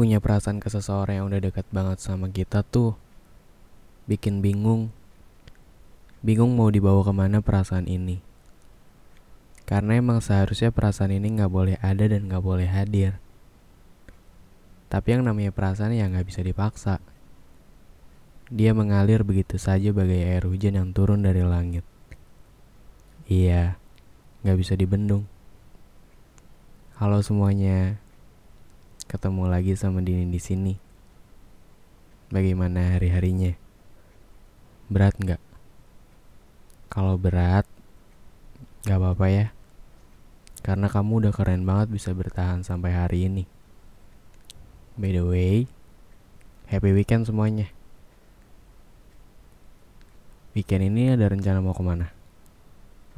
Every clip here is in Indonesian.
punya perasaan ke seseorang yang udah dekat banget sama kita tuh bikin bingung. Bingung mau dibawa ke mana perasaan ini. Karena emang seharusnya perasaan ini nggak boleh ada dan nggak boleh hadir. Tapi yang namanya perasaan ya nggak bisa dipaksa. Dia mengalir begitu saja bagai air hujan yang turun dari langit. Iya, nggak bisa dibendung. Halo semuanya, ketemu lagi sama Dini di sini. Bagaimana hari-harinya? Berat nggak? Kalau berat, nggak apa-apa ya. Karena kamu udah keren banget bisa bertahan sampai hari ini. By the way, happy weekend semuanya. Weekend ini ada rencana mau ke mana?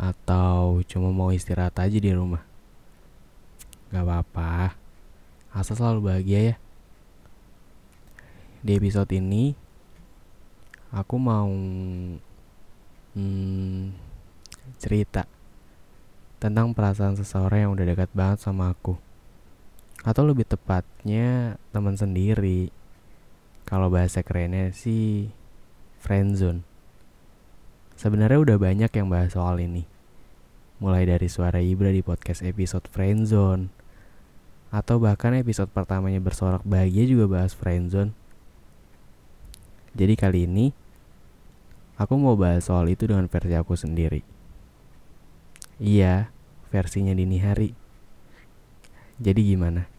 Atau cuma mau istirahat aja di rumah? Gak apa-apa, asal selalu bahagia ya. Di episode ini, aku mau hmm, cerita tentang perasaan seseorang yang udah dekat banget sama aku. Atau lebih tepatnya teman sendiri. Kalau bahasa kerennya sih friendzone. Sebenarnya udah banyak yang bahas soal ini. Mulai dari suara Ibra di podcast episode Friendzone. Atau bahkan episode pertamanya bersorak bahagia juga bahas Friendzone. Jadi kali ini, aku mau bahas soal itu dengan versi aku sendiri. Iya, versinya dini hari. Jadi gimana?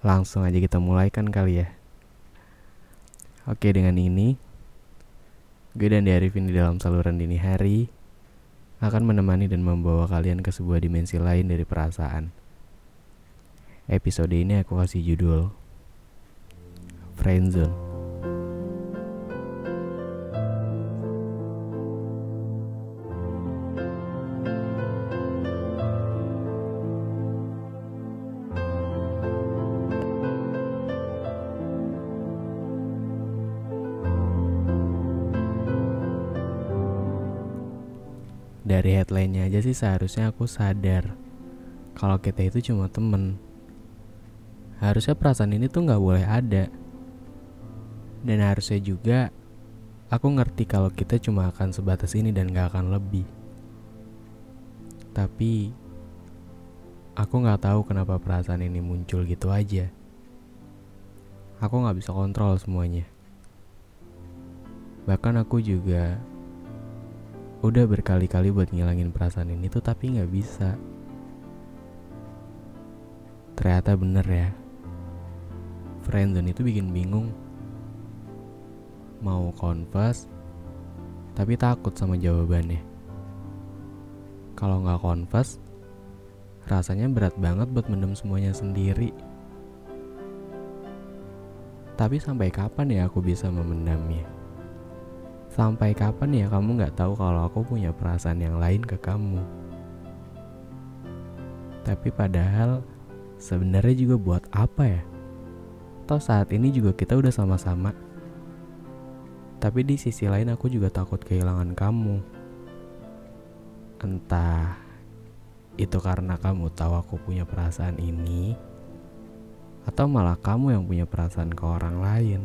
Langsung aja kita mulai kan kali ya. Oke, dengan ini Gue dan Arifin di dalam saluran dini hari akan menemani dan membawa kalian ke sebuah dimensi lain dari perasaan. Episode ini aku kasih judul Friendzone. Dari headline-nya aja sih seharusnya aku sadar kalau kita itu cuma temen. Harusnya perasaan ini tuh nggak boleh ada. Dan harusnya juga aku ngerti kalau kita cuma akan sebatas ini dan gak akan lebih. Tapi aku nggak tahu kenapa perasaan ini muncul gitu aja. Aku nggak bisa kontrol semuanya. Bahkan aku juga udah berkali-kali buat ngilangin perasaan ini tuh tapi nggak bisa ternyata bener ya friendzone itu bikin bingung mau confess tapi takut sama jawabannya kalau nggak confess rasanya berat banget buat mendem semuanya sendiri tapi sampai kapan ya aku bisa memendamnya Sampai kapan ya kamu gak tahu kalau aku punya perasaan yang lain ke kamu? Tapi padahal sebenarnya juga buat apa ya? Toh saat ini juga kita udah sama-sama. Tapi di sisi lain aku juga takut kehilangan kamu. Entah itu karena kamu tahu aku punya perasaan ini atau malah kamu yang punya perasaan ke orang lain.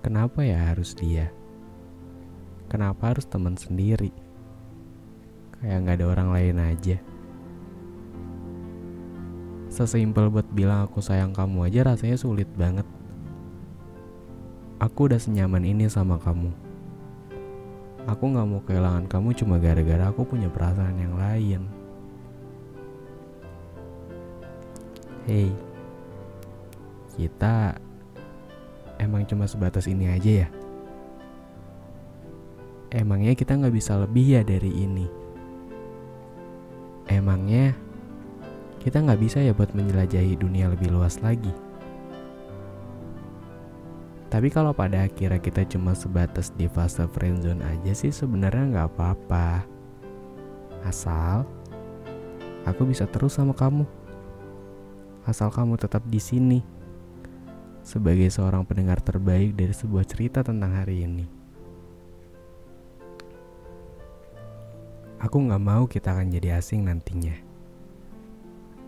Kenapa ya harus dia? Kenapa harus teman sendiri? Kayak nggak ada orang lain aja. Sesimpel buat bilang aku sayang kamu aja rasanya sulit banget. Aku udah senyaman ini sama kamu. Aku nggak mau kehilangan kamu cuma gara-gara aku punya perasaan yang lain. Hey, kita emang cuma sebatas ini aja ya? Emangnya kita nggak bisa lebih ya dari ini? Emangnya kita nggak bisa ya buat menjelajahi dunia lebih luas lagi? Tapi kalau pada akhirnya kita cuma sebatas di fase friendzone aja sih sebenarnya nggak apa-apa. Asal aku bisa terus sama kamu. Asal kamu tetap di sini sebagai seorang pendengar terbaik dari sebuah cerita tentang hari ini. Aku gak mau kita akan jadi asing nantinya.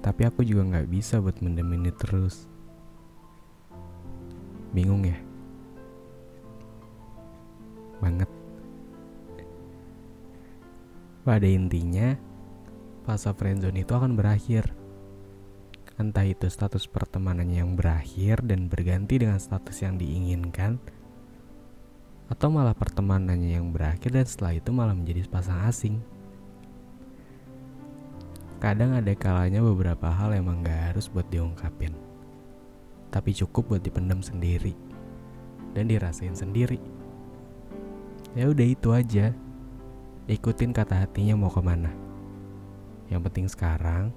Tapi aku juga nggak bisa buat mendem ini terus. Bingung ya? Banget. Pada intinya, fase friendzone itu akan berakhir. Entah itu status pertemanannya yang berakhir dan berganti dengan status yang diinginkan, atau malah pertemanannya yang berakhir dan setelah itu malah menjadi pasang asing. Kadang ada kalanya beberapa hal emang gak harus buat diungkapin, tapi cukup buat dipendam sendiri dan dirasain sendiri. Ya udah itu aja. Ikutin kata hatinya mau ke mana. Yang penting sekarang,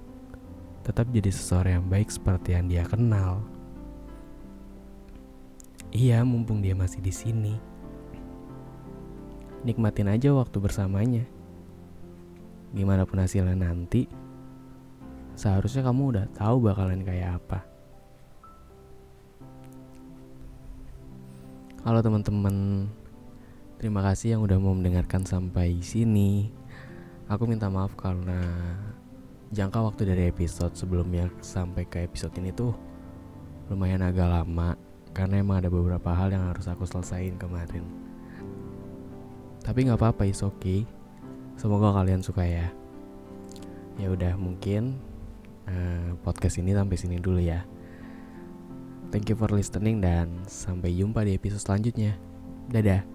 tetap jadi seseorang yang baik seperti yang dia kenal. Iya, mumpung dia masih di sini. Nikmatin aja waktu bersamanya. Gimana pun hasilnya nanti, seharusnya kamu udah tahu bakalan kayak apa. Halo teman-teman, Terima kasih yang udah mau mendengarkan sampai sini. Aku minta maaf karena jangka waktu dari episode sebelumnya sampai ke episode ini tuh lumayan agak lama karena emang ada beberapa hal yang harus aku selesaiin kemarin. Tapi nggak apa-apa, is okay. Semoga kalian suka ya. Ya udah mungkin uh, podcast ini sampai sini dulu ya. Thank you for listening dan sampai jumpa di episode selanjutnya. Dadah.